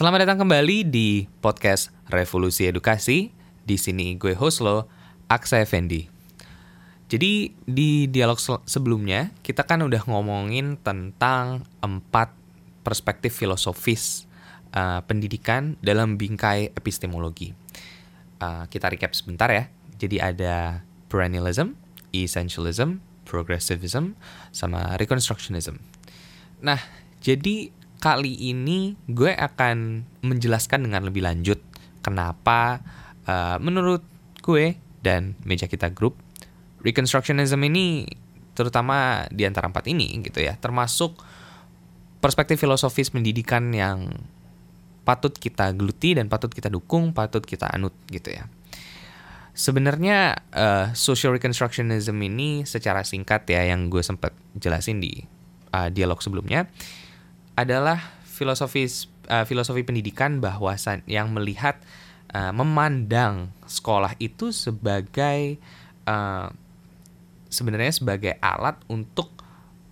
Selamat datang kembali di podcast Revolusi Edukasi. Di sini gue host lo, Aksa Effendi. Jadi di dialog sebelumnya kita kan udah ngomongin tentang empat perspektif filosofis uh, pendidikan dalam bingkai epistemologi. Uh, kita recap sebentar ya. Jadi ada perennialism, essentialism, progressivism, sama reconstructionism. Nah, jadi kali ini gue akan menjelaskan dengan lebih lanjut kenapa uh, menurut gue dan meja kita grup Reconstructionism ini terutama di antara empat ini gitu ya termasuk perspektif filosofis pendidikan yang patut kita geluti dan patut kita dukung patut kita anut gitu ya. Sebenarnya uh, social reconstructionism ini secara singkat ya yang gue sempat jelasin di uh, dialog sebelumnya adalah filosofis uh, filosofi pendidikan bahwa yang melihat uh, memandang sekolah itu sebagai uh, sebenarnya sebagai alat untuk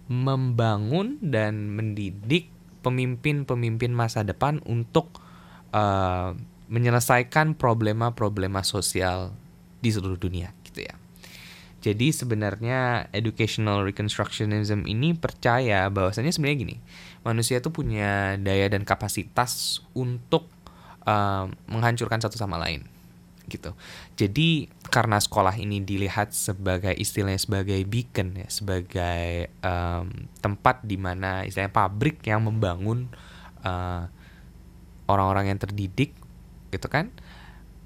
membangun dan mendidik pemimpin-pemimpin masa depan untuk uh, menyelesaikan problema-problema sosial di seluruh dunia gitu ya. Jadi sebenarnya educational reconstructionism ini percaya bahwasanya sebenarnya gini, manusia itu punya daya dan kapasitas untuk uh, menghancurkan satu sama lain gitu. Jadi karena sekolah ini dilihat sebagai istilahnya sebagai beacon ya, sebagai um, tempat di mana istilahnya pabrik yang membangun uh, orang-orang yang terdidik gitu kan.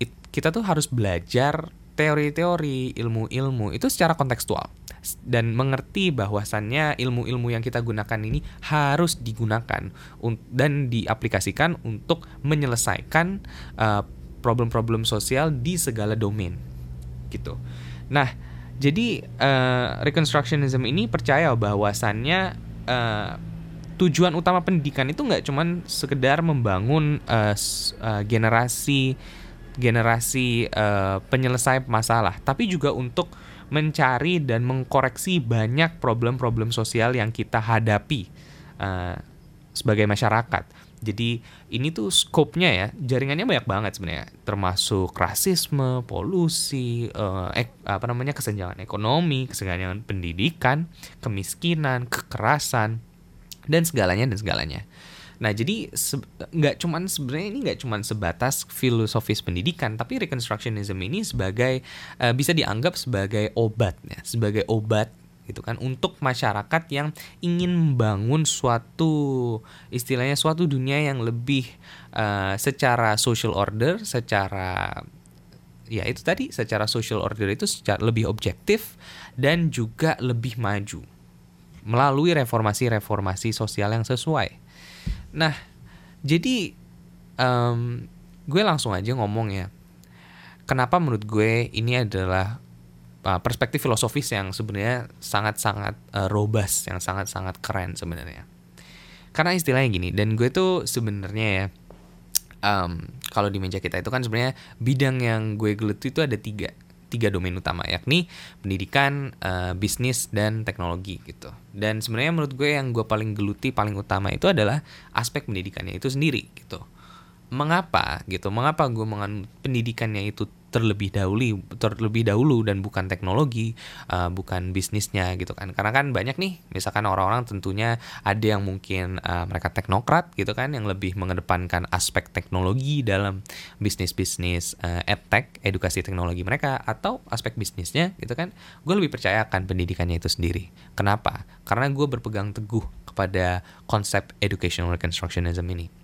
It, kita tuh harus belajar teori-teori, ilmu-ilmu itu secara kontekstual dan mengerti bahwasannya ilmu-ilmu yang kita gunakan ini harus digunakan dan diaplikasikan untuk menyelesaikan uh, problem-problem sosial di segala domain gitu. Nah, jadi uh, reconstructionism ini percaya bahwasannya uh, tujuan utama pendidikan itu nggak cuman sekedar membangun uh, uh, generasi generasi uh, penyelesai masalah, tapi juga untuk mencari dan mengkoreksi banyak problem-problem sosial yang kita hadapi uh, sebagai masyarakat. Jadi ini tuh skopnya ya, jaringannya banyak banget sebenarnya, termasuk rasisme, polusi, uh, ek, apa namanya kesenjangan ekonomi, kesenjangan pendidikan, kemiskinan, kekerasan, dan segalanya dan segalanya. Nah, jadi nggak cuman sebenarnya ini nggak cuman sebatas filosofis pendidikan, tapi reconstructionism ini sebagai uh, bisa dianggap sebagai obat ya, sebagai obat gitu kan untuk masyarakat yang ingin membangun suatu istilahnya suatu dunia yang lebih uh, secara social order, secara ya itu tadi secara social order itu secara lebih objektif dan juga lebih maju melalui reformasi-reformasi sosial yang sesuai. Nah, jadi um, gue langsung aja ngomong ya. Kenapa menurut gue ini adalah uh, perspektif filosofis yang sebenarnya sangat-sangat uh, robust, yang sangat-sangat keren sebenarnya. Karena istilahnya gini, dan gue tuh sebenarnya ya, um, kalau di meja kita itu kan sebenarnya bidang yang gue geluti itu ada tiga tiga domain utama yakni pendidikan, uh, bisnis dan teknologi gitu. Dan sebenarnya menurut gue yang gue paling geluti paling utama itu adalah aspek pendidikannya itu sendiri gitu. Mengapa gitu? Mengapa gue menganut pendidikannya itu terlebih dahulu terlebih dahulu dan bukan teknologi uh, bukan bisnisnya gitu kan. Karena kan banyak nih misalkan orang-orang tentunya ada yang mungkin uh, mereka teknokrat gitu kan yang lebih mengedepankan aspek teknologi dalam bisnis bisnis uh, edtech edukasi teknologi mereka atau aspek bisnisnya gitu kan gue lebih percaya akan pendidikannya itu sendiri. Kenapa? Karena gue berpegang teguh kepada konsep educational reconstructionism ini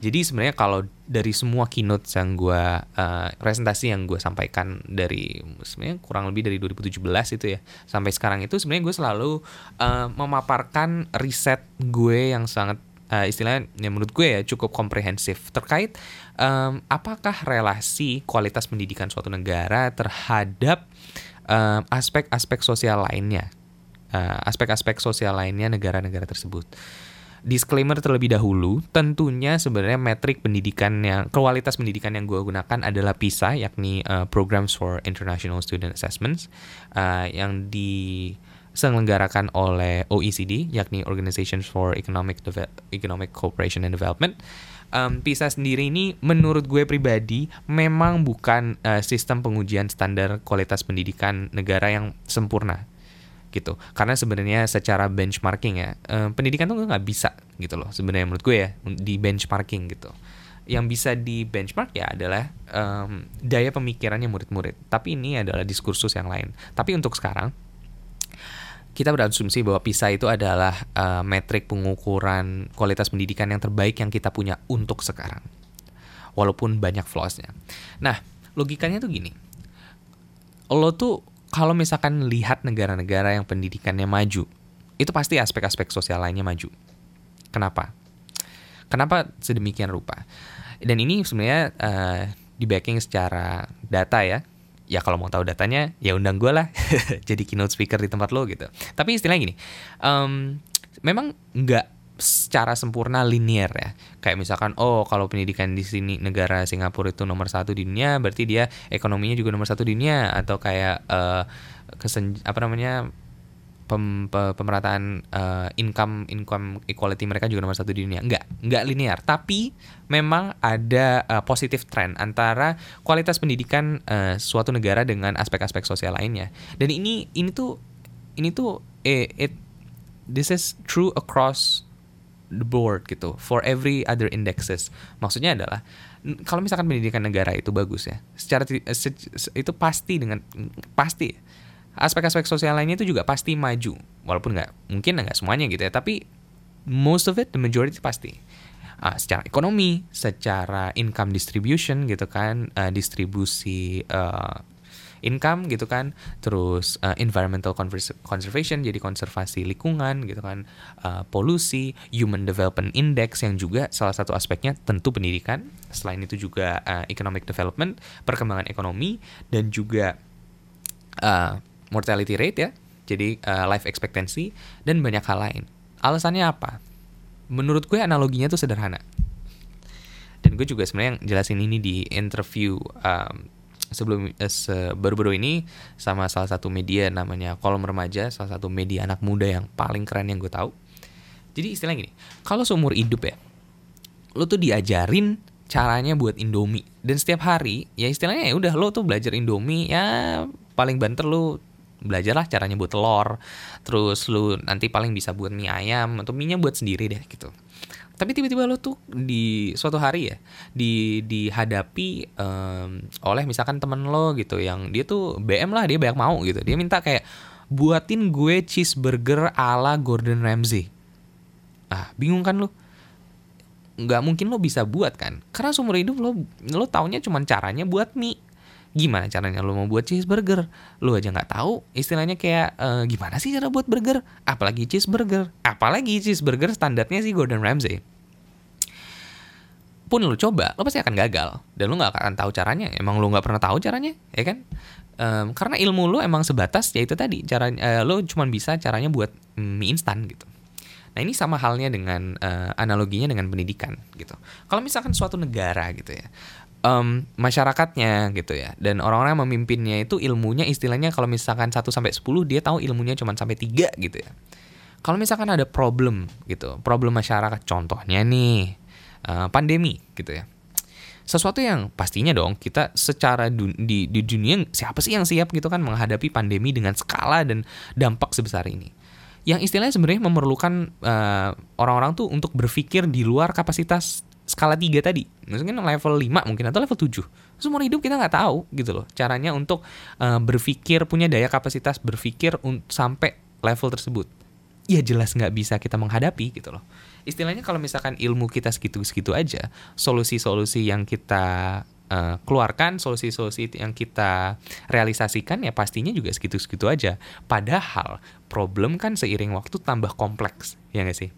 jadi sebenarnya kalau dari semua keynote yang gue uh, presentasi yang gue sampaikan dari sebenarnya kurang lebih dari 2017 itu ya sampai sekarang itu sebenarnya gue selalu uh, memaparkan riset gue yang sangat uh, istilahnya yang menurut gue ya cukup komprehensif terkait um, apakah relasi kualitas pendidikan suatu negara terhadap aspek-aspek uh, sosial lainnya aspek-aspek uh, sosial lainnya negara-negara tersebut disclaimer terlebih dahulu, tentunya sebenarnya metrik pendidikan yang kualitas pendidikan yang gue gunakan adalah PISA, yakni uh, Programs for International Student Assessments, uh, yang diselenggarakan oleh OECD, yakni Organizations for Economic Deve Economic Cooperation and Development. um, PISA sendiri ini menurut gue pribadi memang bukan uh, sistem pengujian standar kualitas pendidikan negara yang sempurna gitu karena sebenarnya secara benchmarking ya um, pendidikan tuh nggak bisa gitu loh sebenarnya menurut gue ya di benchmarking gitu yang bisa di benchmark ya adalah um, daya pemikirannya murid-murid tapi ini adalah diskursus yang lain tapi untuk sekarang kita berasumsi bahwa PISA itu adalah uh, metrik pengukuran kualitas pendidikan yang terbaik yang kita punya untuk sekarang. Walaupun banyak flaws-nya. Nah, logikanya tuh gini. Lo tuh kalau misalkan lihat negara-negara yang pendidikannya maju, itu pasti aspek-aspek sosial lainnya maju. Kenapa? Kenapa sedemikian rupa? Dan ini sebenarnya uh, di backing secara data ya, ya kalau mau tahu datanya ya undang gue lah jadi keynote speaker di tempat lo gitu tapi istilahnya gini um, memang nggak secara sempurna linear ya kayak misalkan oh kalau pendidikan di sini negara Singapura itu nomor satu di dunia berarti dia ekonominya juga nomor satu di dunia atau kayak uh, kesen apa namanya pem, pe, pemerataan uh, income income equality mereka juga nomor satu di dunia. Enggak, enggak linear. Tapi memang ada uh, positif trend antara kualitas pendidikan uh, suatu negara dengan aspek-aspek sosial lainnya. Dan ini ini tuh ini tuh eh, it this is true across the board gitu for every other indexes. Maksudnya adalah kalau misalkan pendidikan negara itu bagus ya, secara itu pasti dengan pasti aspek-aspek sosial lainnya itu juga pasti maju walaupun nggak mungkin nggak semuanya gitu ya tapi most of it the majority pasti uh, secara ekonomi secara income distribution gitu kan uh, distribusi uh, income gitu kan terus uh, environmental conservation jadi konservasi lingkungan gitu kan uh, polusi human development index yang juga salah satu aspeknya tentu pendidikan selain itu juga uh, economic development perkembangan ekonomi dan juga uh, mortality rate ya, jadi uh, life expectancy dan banyak hal lain. Alasannya apa? Menurut gue analoginya tuh sederhana. Dan gue juga sebenarnya jelasin ini di interview um, sebelum uh, baru-baru ini sama salah satu media namanya Kolom Remaja, salah satu media anak muda yang paling keren yang gue tahu. Jadi istilah gini, kalau seumur hidup ya, lo tuh diajarin caranya buat Indomie. Dan setiap hari ya istilahnya ya udah lo tuh belajar Indomie ya paling banter lo belajarlah caranya buat telur. Terus lu nanti paling bisa buat mie ayam atau mie nya buat sendiri deh gitu tapi tiba-tiba lu tuh di suatu hari ya di dihadapi um, oleh misalkan temen lo gitu yang dia tuh BM lah dia banyak mau gitu. Dia minta kayak buatin gue cheeseburger ala Gordon Ramsay. Ah bingung kan lu? Nggak mungkin lo bisa buat kan? Karena seumur hidup lo lo taunya cuma caranya buat mie gimana caranya lo mau buat cheeseburger? Lo aja nggak tahu istilahnya kayak e, gimana sih cara buat burger? Apalagi cheeseburger. Apalagi cheeseburger standarnya sih Gordon Ramsay. Pun lo coba lo pasti akan gagal. Dan lo nggak akan tahu caranya. Emang lo nggak pernah tahu caranya ya kan? Um, karena ilmu lo emang sebatas ya itu tadi. Cara uh, lo cuma bisa caranya buat mie instan gitu. Nah ini sama halnya dengan uh, analoginya dengan pendidikan gitu. Kalau misalkan suatu negara gitu ya, um, masyarakatnya gitu ya dan orang-orang yang memimpinnya itu ilmunya istilahnya kalau misalkan 1 sampai 10 dia tahu ilmunya cuma sampai 3 gitu ya. Kalau misalkan ada problem gitu, problem masyarakat contohnya nih uh, pandemi gitu ya. Sesuatu yang pastinya dong kita secara dun di, di dunia siapa sih yang siap gitu kan menghadapi pandemi dengan skala dan dampak sebesar ini. Yang istilahnya sebenarnya memerlukan uh, orang-orang tuh untuk berpikir di luar kapasitas skala 3 tadi. Mungkin level 5 mungkin atau level 7. Seumur hidup kita nggak tahu gitu loh. Caranya untuk uh, berpikir, punya daya kapasitas berpikir sampai level tersebut. Ya jelas nggak bisa kita menghadapi gitu loh. Istilahnya kalau misalkan ilmu kita segitu-segitu aja, solusi-solusi yang kita uh, keluarkan, solusi-solusi yang kita realisasikan ya pastinya juga segitu-segitu aja. Padahal problem kan seiring waktu tambah kompleks, ya nggak sih?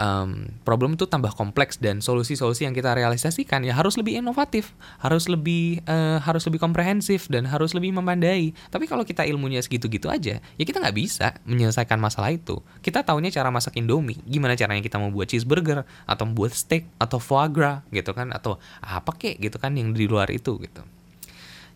Um, problem itu tambah kompleks dan solusi-solusi yang kita realisasikan ya harus lebih inovatif, harus lebih uh, harus lebih komprehensif dan harus lebih memandai. Tapi kalau kita ilmunya segitu-gitu aja, ya kita nggak bisa menyelesaikan masalah itu. Kita tahunya cara masak Indomie, gimana caranya kita mau buat cheeseburger atau buat steak atau foie gras gitu kan atau apa kek gitu kan yang di luar itu gitu.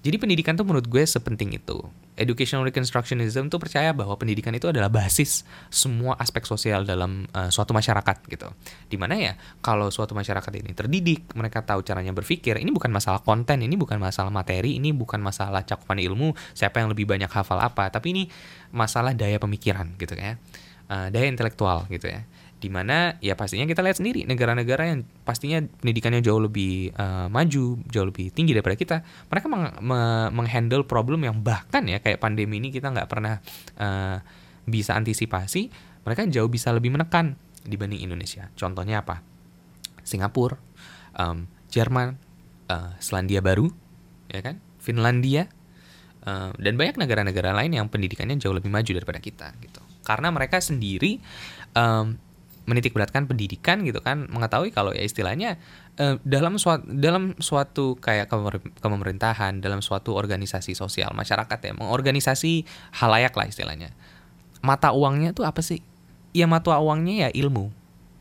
Jadi pendidikan tuh menurut gue sepenting itu. Educational Reconstructionism tuh percaya bahwa pendidikan itu adalah basis semua aspek sosial dalam uh, suatu masyarakat gitu. Di mana ya kalau suatu masyarakat ini terdidik, mereka tahu caranya berpikir. Ini bukan masalah konten, ini bukan masalah materi, ini bukan masalah cakupan ilmu, siapa yang lebih banyak hafal apa, tapi ini masalah daya pemikiran gitu ya, uh, daya intelektual gitu ya di mana ya pastinya kita lihat sendiri negara-negara yang pastinya pendidikannya jauh lebih uh, maju jauh lebih tinggi daripada kita. Mereka meng menghandle problem yang bahkan ya kayak pandemi ini kita nggak pernah uh, bisa antisipasi mereka jauh bisa lebih menekan dibanding Indonesia. Contohnya apa? Singapura um, Jerman uh, Selandia Baru ya kan? Finlandia uh, dan banyak negara-negara lain yang pendidikannya jauh lebih maju daripada kita gitu. Karena mereka sendiri um, menitik beratkan pendidikan gitu kan mengetahui kalau ya istilahnya uh, dalam suatu dalam suatu kayak kepemerintahan dalam suatu organisasi sosial masyarakat ya mengorganisasi halayak lah istilahnya. Mata uangnya itu apa sih? Ya mata uangnya ya ilmu.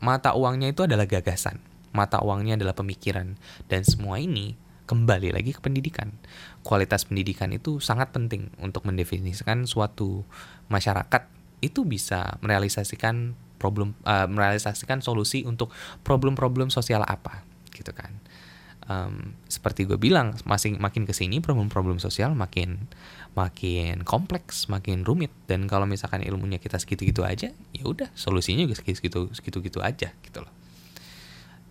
Mata uangnya itu adalah gagasan. Mata uangnya adalah pemikiran. Dan semua ini kembali lagi ke pendidikan. Kualitas pendidikan itu sangat penting untuk mendefinisikan suatu masyarakat. Itu bisa merealisasikan problem uh, merealisasikan solusi untuk problem-problem sosial apa gitu kan. Um, seperti gue bilang masing makin ke sini problem-problem sosial makin makin kompleks makin rumit. Dan kalau misalkan ilmunya kita segitu-gitu aja ya udah solusinya juga segitu segitu-gitu aja gitu loh.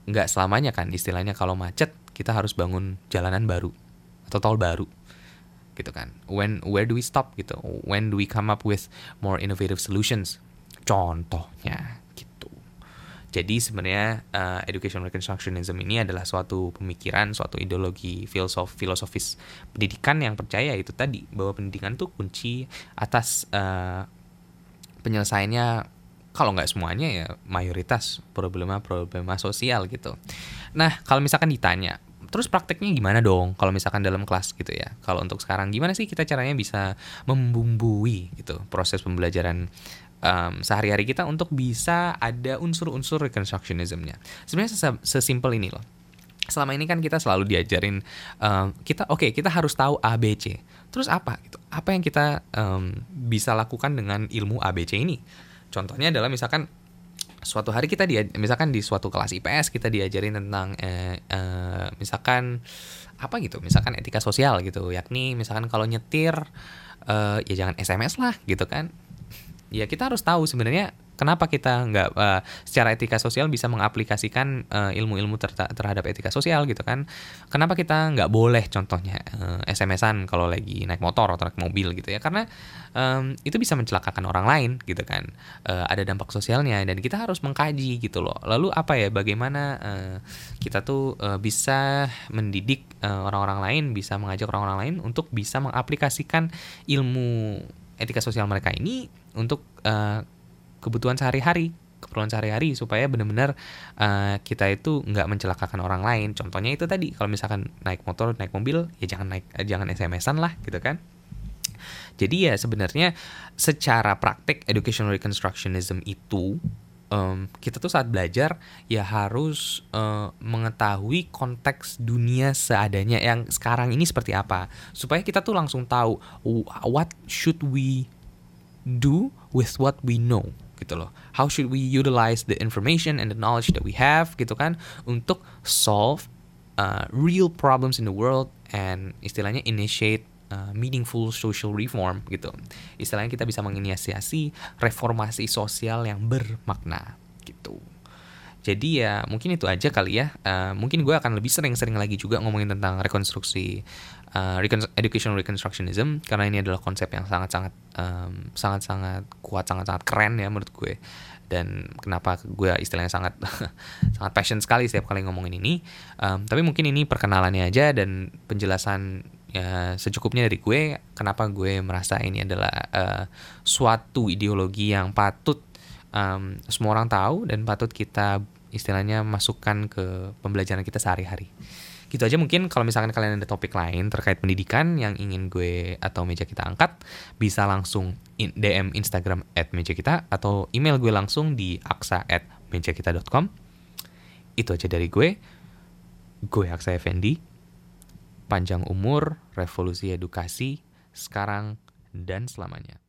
Nggak selamanya kan istilahnya kalau macet kita harus bangun jalanan baru atau tol baru gitu kan. When where do we stop gitu. When do we come up with more innovative solutions Contohnya gitu. Jadi sebenarnya uh, education reconstructionism ini adalah suatu pemikiran, suatu ideologi filosof filosofis pendidikan yang percaya itu tadi bahwa pendidikan itu kunci atas uh, penyelesaiannya kalau nggak semuanya ya mayoritas problema-problema sosial gitu. Nah kalau misalkan ditanya terus prakteknya gimana dong kalau misalkan dalam kelas gitu ya kalau untuk sekarang gimana sih kita caranya bisa membumbui gitu proses pembelajaran um, sehari-hari kita untuk bisa ada unsur-unsur reconstructionismnya. Sebenarnya sesimpel ini loh. Selama ini kan kita selalu diajarin um, kita oke okay, kita harus tahu ABC. Terus apa gitu? Apa yang kita um, bisa lakukan dengan ilmu ABC ini? Contohnya adalah misalkan suatu hari kita dia misalkan di suatu kelas IPS kita diajarin tentang eh, eh, misalkan apa gitu misalkan etika sosial gitu yakni misalkan kalau nyetir eh, ya jangan SMS lah gitu kan ya kita harus tahu sebenarnya kenapa kita nggak uh, secara etika sosial bisa mengaplikasikan uh, ilmu-ilmu ter terhadap etika sosial gitu kan. Kenapa kita nggak boleh contohnya uh, SMS-an kalau lagi naik motor atau naik mobil gitu ya. Karena um, itu bisa mencelakakan orang lain gitu kan. Uh, ada dampak sosialnya dan kita harus mengkaji gitu loh. Lalu apa ya bagaimana uh, kita tuh uh, bisa mendidik orang-orang lain bisa mengajak orang-orang lain untuk bisa mengaplikasikan ilmu etika sosial mereka ini untuk uh, kebutuhan sehari-hari keperluan sehari-hari supaya benar-benar uh, kita itu nggak mencelakakan orang lain. Contohnya itu tadi kalau misalkan naik motor, naik mobil, ya jangan naik eh, jangan SMS-an lah gitu kan. Jadi ya sebenarnya secara praktek educational reconstructionism itu um, kita tuh saat belajar ya harus uh, mengetahui konteks dunia seadanya yang sekarang ini seperti apa supaya kita tuh langsung tahu what should we do with what we know gitu loh. How should we utilize the information and the knowledge that we have gitu kan untuk solve uh, real problems in the world and istilahnya initiate uh, meaningful social reform gitu. Istilahnya kita bisa menginisiasi reformasi sosial yang bermakna gitu. Jadi ya mungkin itu aja kali ya. Uh, mungkin gue akan lebih sering-sering lagi juga ngomongin tentang rekonstruksi uh, recon educational reconstructionism karena ini adalah konsep yang sangat-sangat um, sangat-sangat kuat, sangat-sangat keren ya menurut gue. Dan kenapa gue istilahnya sangat sangat passion sekali setiap kali ngomongin ini. Um, tapi mungkin ini perkenalannya aja dan penjelasan ya secukupnya dari gue kenapa gue merasa ini adalah uh, suatu ideologi yang patut um, semua orang tahu dan patut kita istilahnya masukkan ke pembelajaran kita sehari-hari. Gitu aja mungkin kalau misalkan kalian ada topik lain terkait pendidikan yang ingin gue atau meja kita angkat, bisa langsung DM Instagram at meja kita atau email gue langsung di aksa at mejakita.com. Itu aja dari gue. Gue Aksa Effendi. Panjang umur, revolusi edukasi, sekarang dan selamanya.